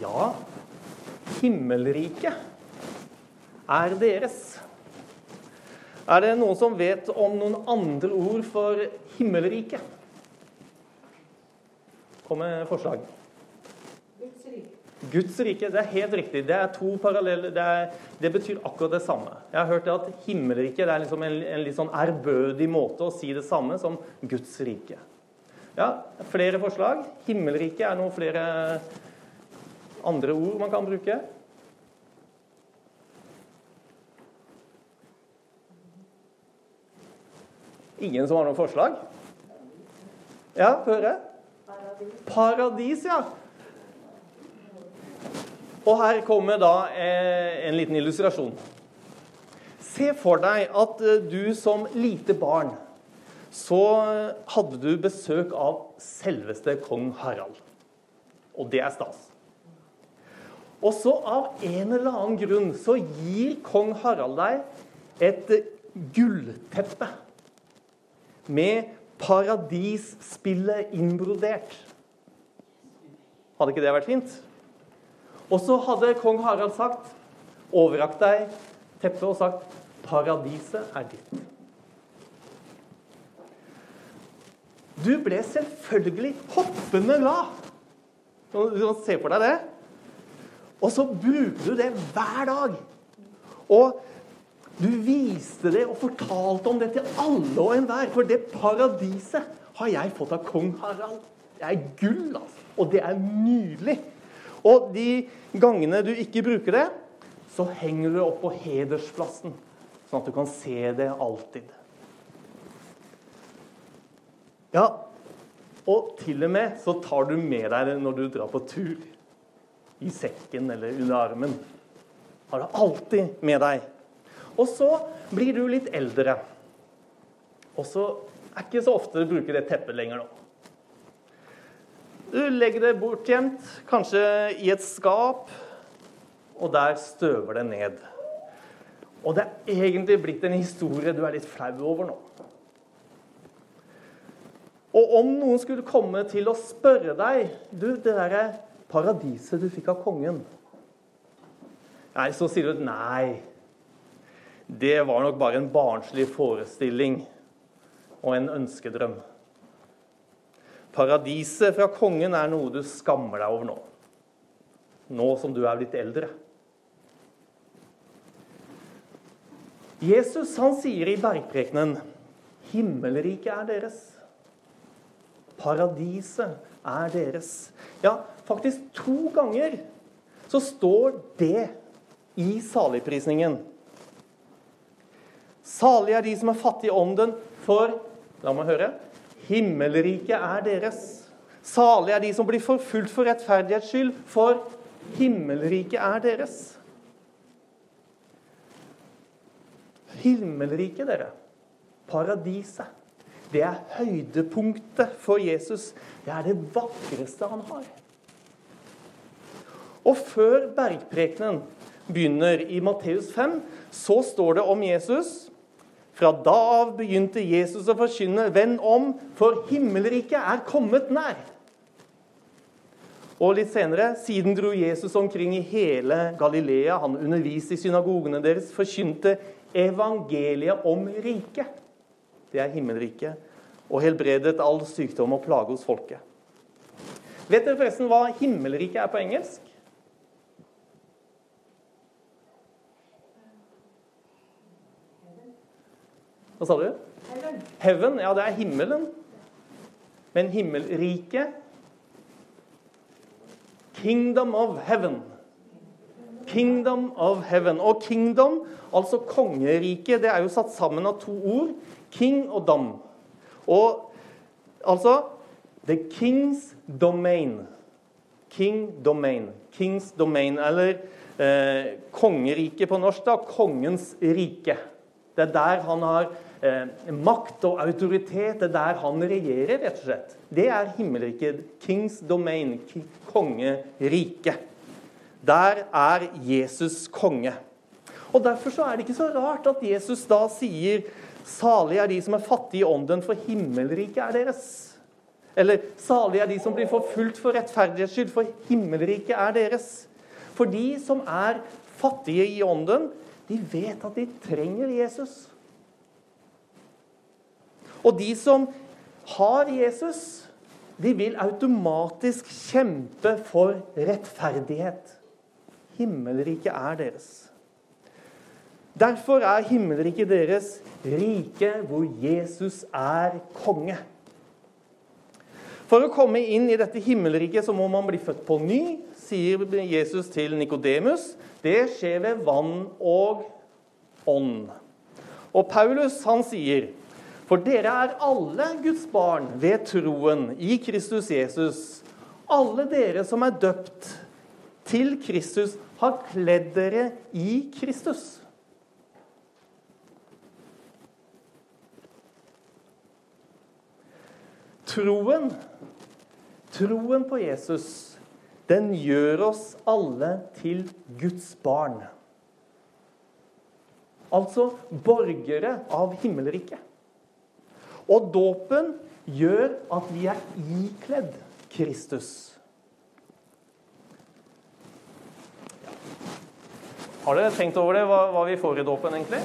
Ja, himmelriket er deres. Er det noen som vet om noen andre ord for himmelriket? Kom med forslag. Guds rike. Guds rike, Det er helt riktig. Det er to paralleller. Det, det betyr akkurat det samme. Jeg har hørt at himmelriket er liksom en, en litt sånn ærbødig måte å si det samme som Guds rike. Ja, flere forslag. Himmelriket er noe flere andre ord man kan bruke. Ingen som har noen forslag? Ja, høre? Paradis, ja. Og her kommer da eh, en liten illustrasjon. Se for deg at eh, du som lite barn så hadde du besøk av selveste kong Harald. Og det er stas. Og så av en eller annen grunn så gir kong Harald deg et gullteppe med paradisspillet innbrodert. Hadde ikke det vært fint? Og så hadde kong Harald sagt, overrakt deg teppet og sagt 'Paradiset er ditt'. Du ble selvfølgelig hoppende glad. Du kan se for deg det. Og så bruker du det hver dag. Og du viste det og fortalte om det til alle og enhver. For det paradiset har jeg fått av kong Harald. Det er gull, altså. Og det er nydelig. Og de gangene du ikke bruker det, så henger du det opp på hedersplassen. Sånn at du kan se det alltid. Ja, og til og med så tar du med deg det når du drar på tur. I sekken eller under armen. Har det alltid med deg. Og så blir du litt eldre. Og så er ikke så ofte du bruker det teppet lenger nå. Du legger det bortgjemt, kanskje i et skap, og der støver det ned. Og det er egentlig blitt en historie du er litt flau over nå. Og om noen skulle komme til å spørre deg Du, det derre paradiset du fikk av kongen Nei, så sier du nei. Det var nok bare en barnslig forestilling og en ønskedrøm. Paradiset fra kongen er noe du skammer deg over nå. Nå som du er blitt eldre. Jesus han sier i bergprekenen himmelriket er deres. Paradiset er deres. Ja, faktisk to ganger så står det i saligprisningen. Salig er de som er fattige i ånden, for La meg høre. Himmelriket er deres. Salig er de som blir forfulgt for rettferdighets skyld, for himmelriket er deres. Himmelriket, dere. Paradiset. Det er høydepunktet for Jesus. Det er det vakreste han har. Og før bergprekenen begynner i Matteus 5, så står det om Jesus fra da av begynte Jesus å forkynne 'Venn om, for himmelriket er kommet nær'. Og litt senere, siden dro Jesus omkring i hele Galilea. Han underviste i synagogene deres, forkynte evangeliet om riket. Det er himmelriket. Og helbredet all sykdom og plage hos folket. Vet dere forresten hva himmelriket er på engelsk? Hva sa du? Heaven. Heaven, ja, det er himmelen. Men himmelriket Kingdom of heaven. Kingdom of heaven. Og kingdom, altså kongeriket, det er jo satt sammen av to ord. King og dom. Og altså The king's domain. King domain. King's domain, eller eh, kongeriket på norsk, da. Kongens rike. Det er der han har eh, makt og autoritet. Er der han regjerer, rett og slett. Det er himmelriket. Kings domain. Kongeriket. Der er Jesus konge. Og Derfor så er det ikke så rart at Jesus da sier Salig er de som er fattige i ånden, for himmelriket er deres. Eller salige er de som blir forfulgt for rettferdighets skyld, for himmelriket er deres. For de som er fattige i ånden, de vet at de trenger Jesus. Og de som har Jesus, de vil automatisk kjempe for rettferdighet. Himmelriket er deres. Derfor er himmelriket deres rike hvor Jesus er konge. For å komme inn i dette himmelriket så må man bli født på ny, sier Jesus til Nikodemus. Det skjer ved vann og ånd. Og Paulus han sier for dere er alle Guds barn ved troen i Kristus Jesus. Alle dere som er døpt til Kristus, har kledd dere i Kristus. Troen, troen på Jesus, den gjør oss alle til Guds barn. Altså borgere av himmelriket. Og dåpen gjør at vi er ikledd Kristus. Har dere tenkt over det, hva, hva vi får i dåpen, egentlig?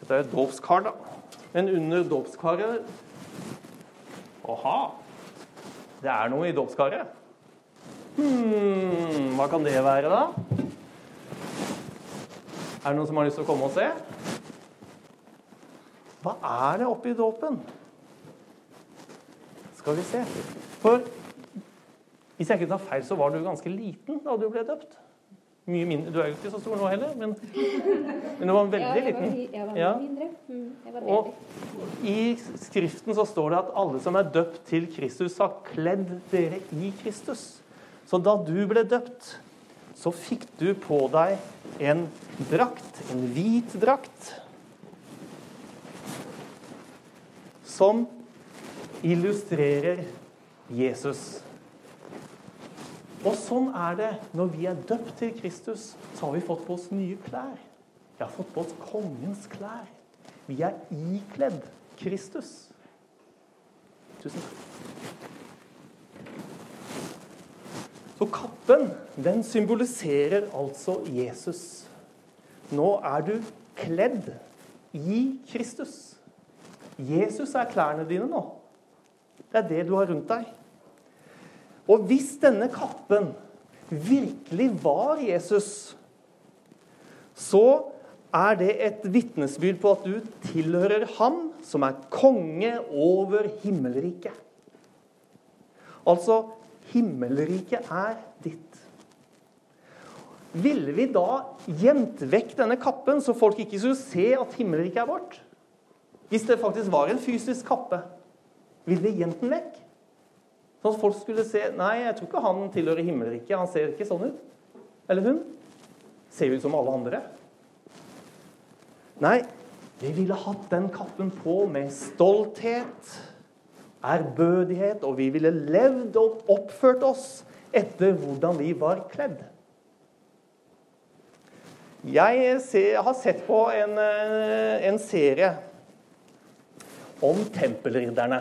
Dette er et dåpskar, da. Men under dåpskaret Aha! Det er noe i dåpskaret. Hmm, hva kan det være, da? Er det noen som har lyst til å komme og se? Hva er det oppi dåpen? Skal vi se. For hvis jeg ikke tar feil, så var du ganske liten da du ble døpt. Mye mindre. Du er jo ikke så stor nå heller, men, men du var veldig Ja, jeg var, liten. jeg var mindre. Mm, jeg var Og i Skriften så står det at alle som er døpt til Kristus, har kledd dere i Kristus. Så da du ble døpt, så fikk du på deg en drakt, en hvit drakt, som illustrerer Jesus. Og sånn er det når vi er døpt til Kristus, så har vi fått på oss nye klær. Vi har fått på oss kongens klær. Vi er ikledd Kristus. Tusen takk. Så kappen, den symboliserer altså Jesus. Nå er du kledd i Kristus. Jesus er klærne dine nå. Det er det du har rundt deg. Og hvis denne kappen virkelig var Jesus, så er det et vitnesbyrd på at du tilhører ham som er konge over himmelriket. Altså, himmelriket er ditt. Ville vi da gjemt vekk denne kappen, så folk ikke skulle se at himmelriket er vårt? Hvis det faktisk var en fysisk kappe, ville vi gjemt den vekk? Sånn at folk skulle se Nei, jeg tror ikke han tilhører himmelriket. Han ser ikke sånn ut. Eller hun. Ser ut som alle andre. Nei, vi ville hatt den kappen på med stolthet, ærbødighet, og vi ville levd og oppført oss etter hvordan vi var kledd. Jeg har sett på en, eh, en serie om tempelridderne.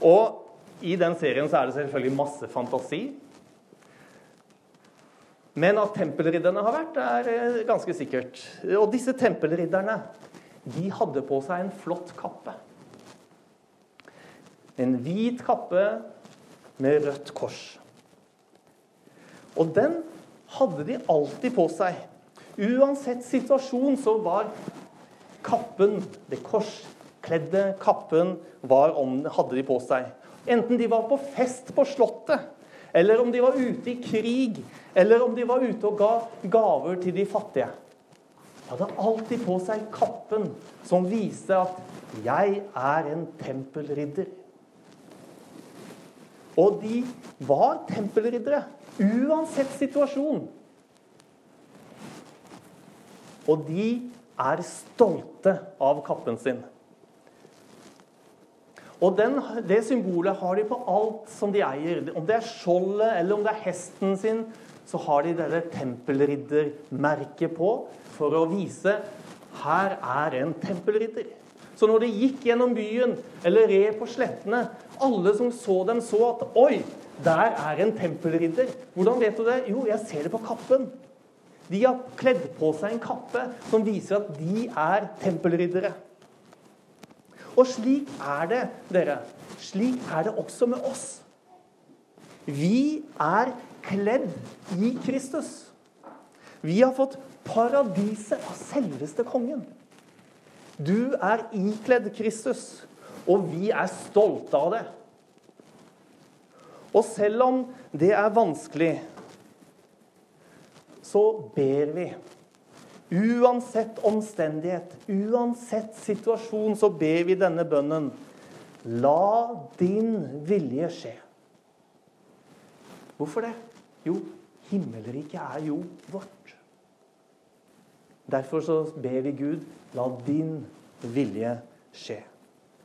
Og i den serien så er det selvfølgelig masse fantasi. Men at tempelridderne har vært, er eh, ganske sikkert. Og disse tempelridderne de hadde på seg en flott kappe. En hvit kappe med rødt kors. Og den hadde de alltid på seg. Uansett situasjon så var kappen, det korskledde kappen, var om, hadde de på seg. Enten de var på fest på Slottet, eller om de var ute i krig, eller om de var ute og ga gaver til de fattige. De hadde alltid på seg kappen som viste at 'jeg er en tempelridder'. Og de var tempelriddere uansett situasjon. Og de er stolte av kappen sin. Og den, Det symbolet har de på alt som de eier. Om det er skjoldet eller om det er hesten sin, så har de dette tempelriddermerket på for å vise her er en tempelridder. Så når de gikk gjennom byen eller red på slettene, alle som så dem, så at Oi, der er en tempelridder. Hvordan vet du det? Jo, jeg ser det på kappen. De har kledd på seg en kappe som viser at de er tempelriddere. Og slik er det, dere. Slik er det også med oss. Vi er kledd i Kristus. Vi har fått paradiset av selveste kongen. Du er ikledd Kristus, og vi er stolte av det. Og selv om det er vanskelig, så ber vi. Uansett omstendighet, uansett situasjon, så ber vi denne bønnen. La din vilje skje. Hvorfor det? Jo, himmelriket er jo vårt. Derfor så ber vi Gud, la din vilje skje.